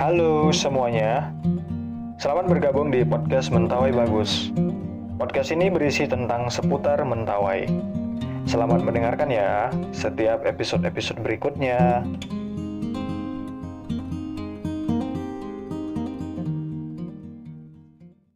Halo semuanya, selamat bergabung di podcast Mentawai Bagus. Podcast ini berisi tentang seputar Mentawai. Selamat mendengarkan ya setiap episode-episode berikutnya.